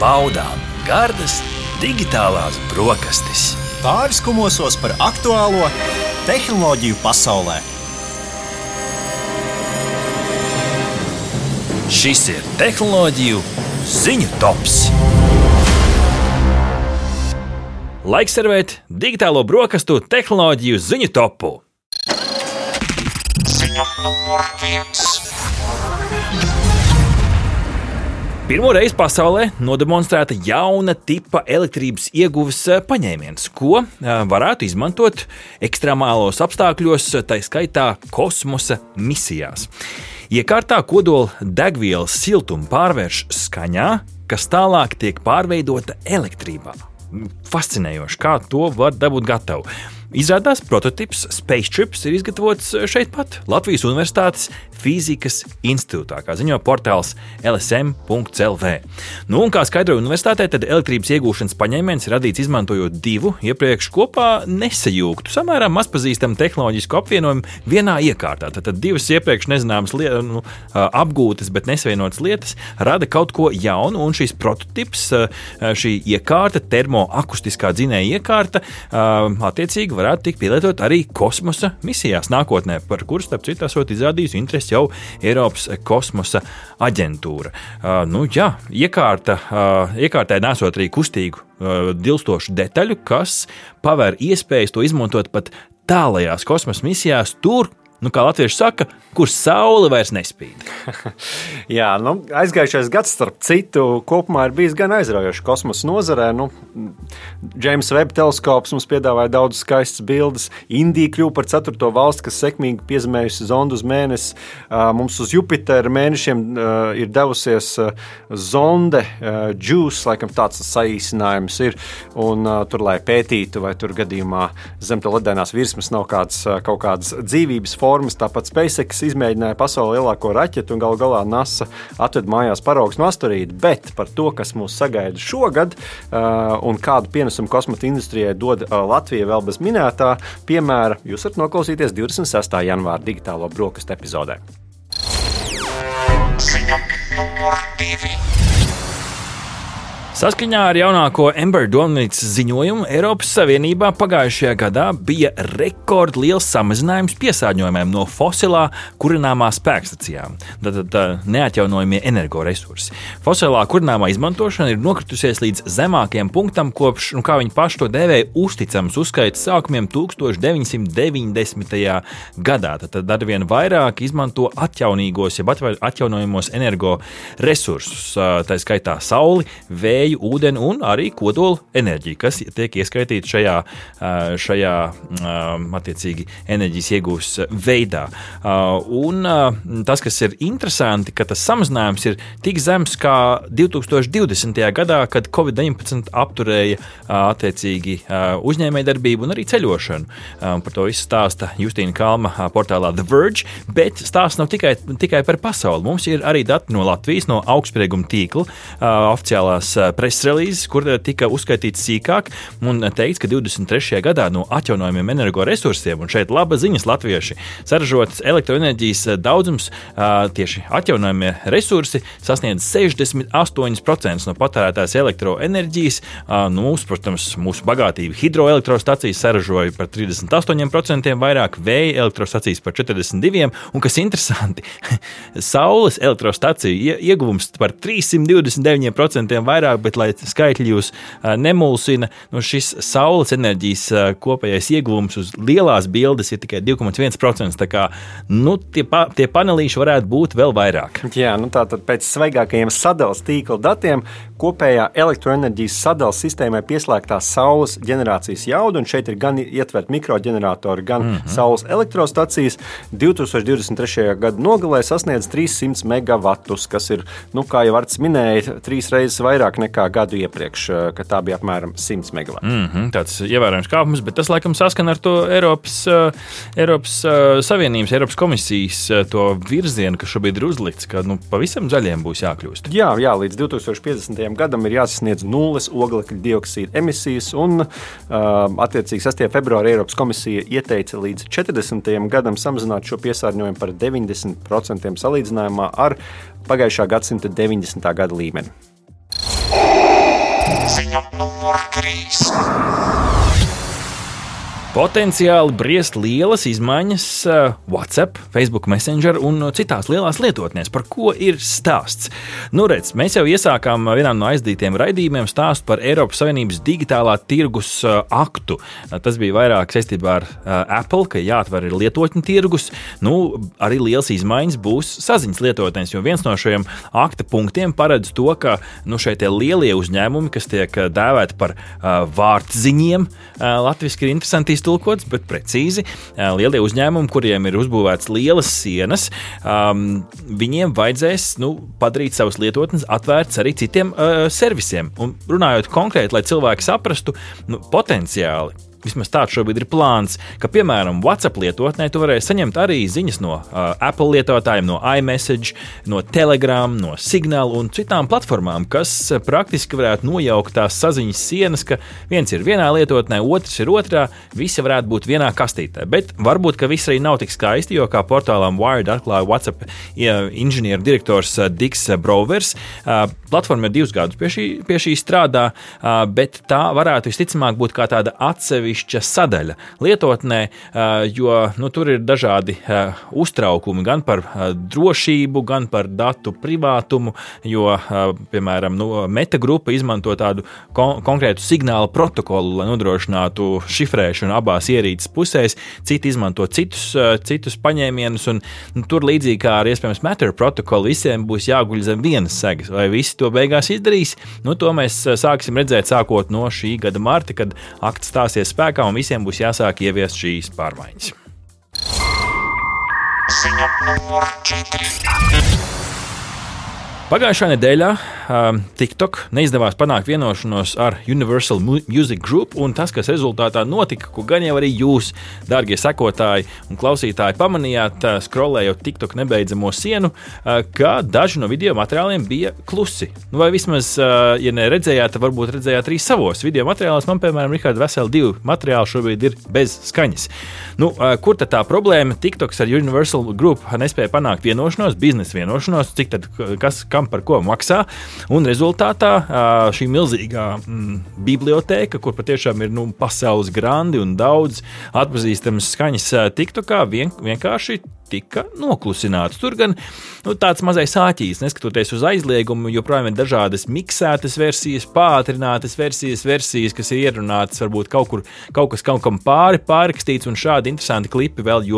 baudām gardas digitālās brokastis. Pāris kumosos par aktuālo tehnoloģiju pasaulē. Šis ir tehnoloģiju ziņu tops. Laiks servēt digitālo brokastu tehnoloģiju ziņu topu. Ziņa numur viens. Pirmo reizi pasaulē nodemonstrēta jauna tipa elektrības ieguves eh, paņēmiens, ko eh, varētu izmantot ekstremālos apstākļos, tā skaitā kosmosa misijās. Iekārtā kodola degvielas siltumu pārvērš skaņā, kas tālāk tiek pārveidota elektrībā. Fascinējoši, kā to var dabūt gatavu. Izrādās, prototyps Space Trips ir izgatavots šeit pat, Latvijas Universitātes fizikas institūtā, kā ziņo portāls LSM.CLV. Nu, un kā skaidroja universitātē, tad elektrības iegūšanas paņēmiens ir radīts izmantojot divu iepriekš kopā nesajūgtu, samērā mazpazīstamu tehnoloģisku apvienojumu vienā iekārtā. Tad divas iepriekš nezināmas lietas, nu, apgūtas, bet nesavienotas lietas rada kaut ko jaunu, un šis prototyps, šī iekārta, termoakustiskā dzinēja iekārta, attiecīgi varētu tikt pielietot arī kosmosa misijās nākotnē, par kuru, starp citu, esot izrādījusi interesi jau Eiropas kosmosa aģentūra. Uh, nu, jā, iekārta, uh, iekārtē nesot arī kustīgu, uh, dilstošu detaļu, kas paver iespējas to izmantot pat tālajās kosmosa misijās, tur, nu, kā latvieši saka, kur saule vairs nespīd. Jā, nu, aizgājušais gads, starp citu, kopumā ir bijis gan aizraujošs kosmosa nozarē. Nu, James Webb teleskops mums piedāvāja daudz skaistas bildes. Indija kļuva par ceturto valsti, kas sekmīgi piezemējusi zondu uz mēnesi. Mums uz Jupitera mēnešiem ir devusies zonde, Juice, laikam tāds saīsinājums ir. Un, tur, lai pētītu, vai tur gadījumā zem tā ledainās virsmas nav kāds, kaut kādas dzīvības formas formas. Tāpat SpaceX izmēģināja pasaules lielāko raķetu un gal galā NASA atved mājās paraugs no asteroīda. Bet par to, kas mūs sagaida šogad uh, un kādu pienesumu kosmosa industrijai dod uh, Latvija vēl bez minētā piemēra, jūs varat noklausīties 26. janvāra digitālo brokastu epizodē. Ziņa. Saskaņā ar jaunāko Ember Domnīcas ziņojumu Eiropas Savienībā pagājušajā gadā bija rekordliels samazinājums piesārņojumiem no fosilā kurināmā spēkstacijām. Tad neatjaunojamie energoresursi. Fosilā kurināmā izmantošana ir nokritusies līdz zemākajam punktam kopš, nu, kā viņi paši to dēvēja, uzticams uzskaits sākumiem 1990. gadā. Tad arvien vairāk izmanto atjaunīgos, jeb atjaunojamos energoresursus, tā skaitā sauli, vēju vēju, ūdeni un arī kodola enerģiju, kas tiek ieskaitīta šajā, šajā attiecīgi enerģijas iegūs veidā. Un tas, kas ir interesanti, ka tas samazinājums ir tik zems kā 2020. gadā, kad Covid-19 apturēja attiecīgi uzņēmējdarbību un arī ceļošanu. Par to izstāsta Justīna Kalma portālā The Verge, bet stāsts nav tikai, tikai par pasauli. Mums ir arī dati no Latvijas, no augstsprieguma tīkla oficiālās preses relīzes, kur eh, tika uzskaitīts sīkāk un teikts, ka 23. gadā no atjaunojumiem energoresursiem, un šeit laba ziņas latvieši, saražotas elektroenerģijas eh, daudzums, tieši atjaunojumie resursi sasniedz 68% no patērētās elektroenerģijas. Nu, mūsu, protams, mūsu bagātība hidroelektrostacijas saražoja par 38% vairāk, vēja elektrostacijas par 42%, un kas interesanti, saules elektrostaciju ieguvums par 329% vairāk, bet, lai skaitļi jūs nemulsina, nu, šis saules enerģijas kopējais ieguvums uz lielās bildes ir tikai 2,1%. Tā kā nu, tie, pa, tie panelīši varētu būt vēl vairāk. Jā, nu tātad pēc svaigākajiem sadalījuma tīkla datiem kopējā elektroenerģijas sadalījuma sistēmai pieslēgtā saules ģenerācijas jauda, un šeit ir gan ietverta mikroģeneratori, gan mm -hmm. saules elektrostacijas, 2023. gada nogalē sasniedz 300 megavatus, kas ir, nu, kā jau Arts minēja, trīs reizes vairāk nekā gadu iepriekš, eh, kad tā bija apmēram 100 megawati. Mm -hmm, tāds ievērojams kāpums, bet tas laikam saskana ar to Eiropas, uh, Eiropas uh, Savienības, Eiropas komisijas to virzienu, kas šobrīd ir uzlikts, ka nu, pavisam zaļiem būs jākļūst. Jā, jā, līdz 2050. gadam ir jāsasniedz nulles oglekļa dioksīda emisijas, un attiecīgi 6. februārī Eiropas komisija ieteica līdz 40. gadam samazināt šo piesārņojumu par 90% salīdzinājumā ar pagājušā gadsimta 90. gada līmeni. Ziņa numur 3. Potenciāli briest lielas izmaiņas uh, WhatsApp, Facebook Messenger un citās lielās lietotnēs. Par ko ir stāsts? Nu, redz, mēs jau iesākām vienā no aizdītiem raidījumiem stāstu par Eiropas Savienības digitālā tirgus uh, aktu. Tas bija vairāk saistībā ar uh, Apple, ka jāatver ir lietotņu tirgus. Nu, arī liels izmaiņas būs saziņas lietotnēs, jo viens no šiem akta punktiem paredz to, ka nu, šeit lielie uzņēmumi, kas tiek dēvēti par vārtziņiem, latviešu ir interesanti iztulkots, bet precīzi lielie uzņēmumi, kuriem ir uzbūvētas lielas sienas, um, viņiem vajadzēs nu, padarīt savus lietotnes atvērtas arī citiem uh, servisiem. Un runājot konkrēti, lai cilvēki saprastu nu, potenciāli vismaz tāds šobrīd ir plāns, ka, piemēram, WhatsApp lietotnē tu varēsi saņemt arī ziņas no uh, Apple lietotājiem, no iMessage, no Telegram, no Signal un citām platformām, kas praktiski varētu nojaukt tās saziņas sienas, ka viens ir vienā lietotnē, otrs ir otrā, visi varētu būt vienā kastītē. Bet varbūt, ka viss arī nav tik skaisti, jo kā portālām Wired atklāja WhatsApp inženieru direktors Diks Brovers, uh, platforma jau divus gadus pie šī, pie šī strādā, uh, bet tā varētu visticamāk būt kā tāda atsevišķa atsevišķa sadaļa lietotnē, jo nu, tur ir dažādi uztraukumi gan par drošību, gan par datu privātumu. Jo, piemēram, nu, metagrupa izmanto tādu kon konkrētu signālu protokolu, lai nodrošinātu šifrēšanu abās ierīces pusēs. Citi izmanto citus, citus paņēmienus, un nu, tur līdzīgi kā ar iespējams Matter protokolu, visiem būs jāguļ zem vienas segas. Vai visi to beigās izdarīs? Nu, to mēs sāksim redzēt sākot no šī gada marta, kad akts stāsies spēkā un visiem būs jāsāk ieviest šīs pārmaiņas. Ziņa numur 4. Pagājušā nedēļā TikTok neizdevās panākt vienošanos ar Universal Music Group, un tas, kas rezultātā notika, ko gan jau arī jūs, darbie sekotāji un klausītāji, pamanījāt, uh, skrolējot TikTok nebeidzamo sienu, uh, ka daži no video materiāliem bija klusi. Nu, vai vismaz, uh, ja neredzējāt, tad varbūt redzējāt arī savos video materiālos. Man, piemēram, Rikārda veseli divi materiāli šobrīd ir bez skaņas. Nu, uh, kur tad tā problēma? TikToks ar Universal Group nespēja panākt vienošanos, biznesa vienošanos, cik tad kas kam par ko maksā. Un rezultātā šī milzīgā mm, biblioteka, kur patiešām ir nu, pasaules grandi un daudz atpazīstamas skaņas, TikTokā vien, vienkārši tika noklusināts. Tur gan nu, tāds mazais āķis, neskatoties uz aizliegumu, joprojām ir dažādas miksētas versijas, pātrinātas versijas, versijas, kas ir ierunātas, varbūt kaut kur kaut kas kaut kam pāri pārrakstīts, un šādi interesanti klipi vēl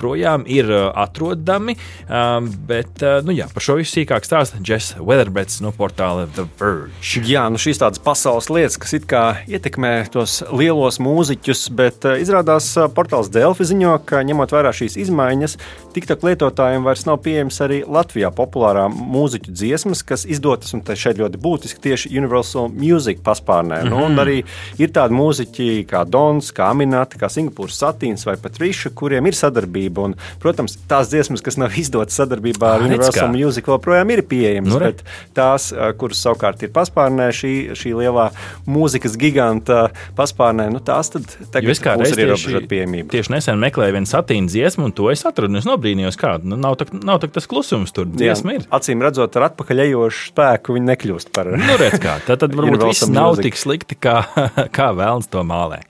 joprojām ir uh, atrodami. Um, bet uh, nu, jā, par šo visu sīkāk stāsta Jess Weatherbeds no portāla The Verge. Jā, nu šīs tādas pasaules lietas, kas it kā ietekmē tos lielos mūziķus, bet uh, izrādās portāls Delfi ziņo, ka ņemot vērā šīs izmaiņas, TikTok lietotājiem vairs nav pieejams arī Latvijā populārā mūziķu dziesmas, kas izdotas, un tas šeit ļoti būtiski, tieši Universal Music paspārnē. Mm -hmm. nu, un arī ir tādi mūziķi kā Dons, kā Aminata, kā Singapūras Satīns vai pat Riša, kuriem ir sadarbība. Un, protams, tās dziesmas, kas nav izdotas sadarbībā ar Universal. Music, joprojām ir pieejamas, nu, bet tās, kuras savukārt ir paspārnē, šī, šī lielā mūzikas giganta paspārnē, nu, tās tad tagad būs arī ierobežota pieejamība. Tieši nesen meklēju vienu satīnu dziesmu, un to es atradu es nobrīnījos, kāda nu, nav, tā, nav tā tas klusums tur. Dziesma ir. Acīm redzot, ar atpakaļ ejošu spēku viņi nekļūst par. nu, redz, kā. Tad, tad varbūt viss nav mūzika. tik slikti, kā, kā vēlams to mālē.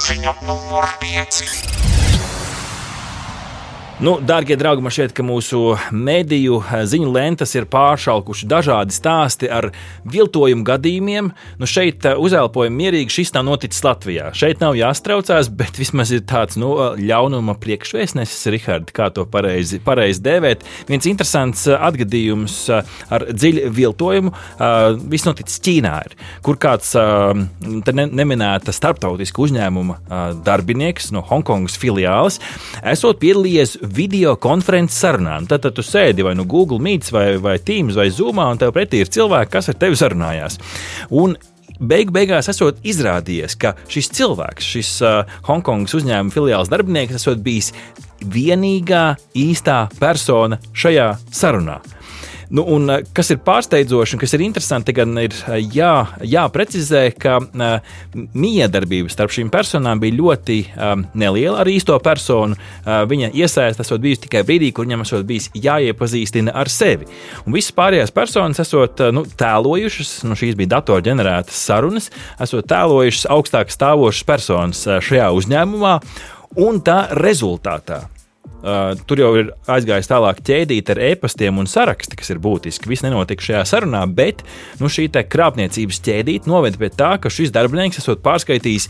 Ziņa numur 5. Nu, dārgie draugi, man šķiet, ka mūsu mediju eh, ziņu lentas ir pāršalkuši dažādi stāsti ar viltojumu gadījumiem. Nu, šeit eh, uzelpojam mierīgi, šis nav noticis Latvijā. Šeit nav jāstraucās, bet vismaz ir tāds nu, ļaunuma priekšvēstnesis, Rihards, kā to pareizi, pareizi dēvēt. Viens interesants eh, atgadījums ar dziļu viltojumu. Viss noticis Ķīnā, ir, kur kāds ne, neminēta starptautiska uzņēmuma darbinieks no Hongkongas filiāles esot piedalījies video konferences sarunā. Nu, tad, tad tu sēdi vai nu Google Meet vai, vai Teams vai Zoomā, un tev pretī ir cilvēki, kas ar tevi sarunājās. Un beig beigās esot izrādījies, ka šis cilvēks, šis uh, Hongkongas uzņēmuma filiāls darbinieks, esot bijis vienīgā īstā persona šajā sarunā. Nu, un, eh, kas ir pārsteidzoši un kas ir interesanti, gan ir eh, jā, jāprecizē, ka uh, miedarbība starp šīm personām bija ļoti um, neliela ar īsto personu. Uh, viņa iesaistīta esot bijusi tikai brīdī, kur viņam esot bijis jāiepazīstina ar sevi. Un visas pārējās personas esot nu, tēlojušas, nu, šīs bija datorģenerētas sarunas, esot tēlojušas augstāk stāvošas personas šajā uzņēmumā. Un tā rezultātā Uh, tur jau ir aizgājis tālāk ķēdīt ar e-pastiem un saraksti, kas ir būtiski. Viss nenotika šajā sarunā, bet nu, šī krāpniecības ķēdīte noveda pie tā, ka šis darbinieks esot pārskaitījis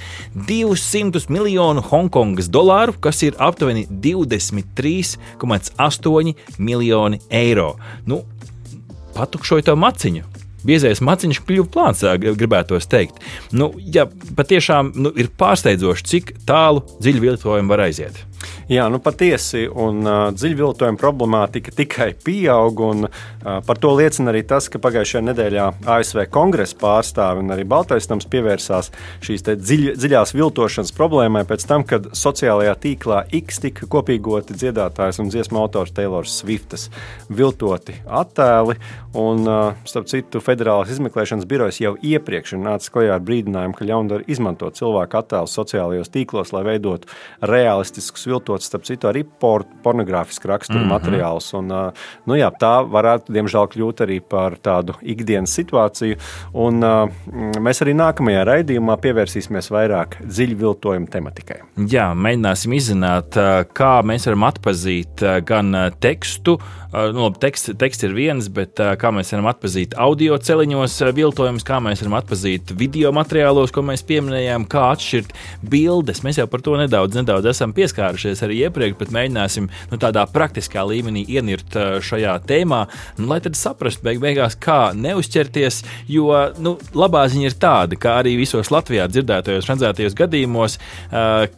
200 miljonu Hongkongas dolāru, kas ir aptuveni 23,8 miljoni eiro. Nu, patukšoja to maciņu. Biezais maciņš kļuva plāns, gribētos teikt. Nu, ja patiešām nu, ir pārsteidzoši, cik tālu dziļi viltojumi var aiziet. Jā, nu patiesi, un uh, dziļviltojuma problemātika tikai pieaug. Un, uh, par to liecina arī tas, ka pagājušajā nedēļā ASV kongresa pārstāvi un arī Baltais nams pievērsās šīs dziļ, dziļās viltošanas problēmai pēc tam, kad sociālajā tīklā X tika kopīgoti dziedātājs un dziesmu autors Taylors Swiftas viltoti attēli. Un, uh, starp citu, Federālās izmeklēšanas birojas jau iepriekš ir nācis klajā ar brīdinājumu, ka ļaundari izmanto cilvēku attēlus sociālajos tīklos, lai veidotu realistiskus viltots, starp citu, arī por, pornogrāfisku raksturu mm -hmm. materiālus. Un, nu, jā, tā varētu, diemžēl, kļūt arī par tādu ikdienas situāciju. Un, mēs arī nākamajā raidījumā pievērsīsimies vairāk dziļu viltojumu tematikai. Jā, mēģināsim izzināt, kā mēs varam atpazīt gan tekstu, nu, labi, teksts, teksts ir viens, bet kā mēs varam atpazīt audio celiņos viltojumus, kā mēs varam atpazīt video materiālos, ko mēs pieminējām, kā atšķirt bildes. Mēs jau par to nedaudz, nedaudz esam pieskārušies skārušies arī iepriekš, bet mēģināsim nu, tādā praktiskā līmenī ienirt šajā tēmā, nu, lai tad saprastu beig beigās, kā neuzķerties. Jo nu, labā ziņa ir tāda, ka arī visos Latvijā dzirdētajos, redzētajos gadījumos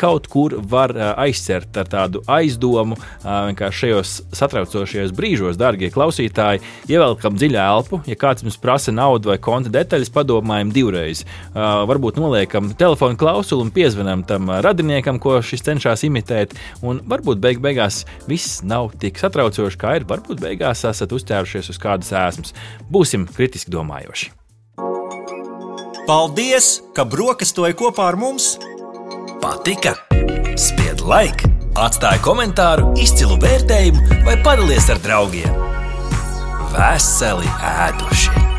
kaut kur var aizcert ar tādu aizdomu, vienkārši šajos satraucošajos brīžos, darbie klausītāji, ievelkam dziļu elpu. Ja kāds mums prasa naudu vai konta detaļas, padomājam divreiz. Varbūt noliekam telefonu klausuli un piezvanām tam radiniekam, ko šis cenšas imitēt. Un varbūt beig beigās viss nav tik satraucoši, kā ir. Varbūt beigās esat uzķērušies uz kādas ēsmas. Būsim kritiski domājoši. Paldies, ka brokastoji kopā ar mums! Patika! Spied laiku! Atstāja komentāru, izcilu vērtējumu vai padalies ar draugiem! Veseli ēduši!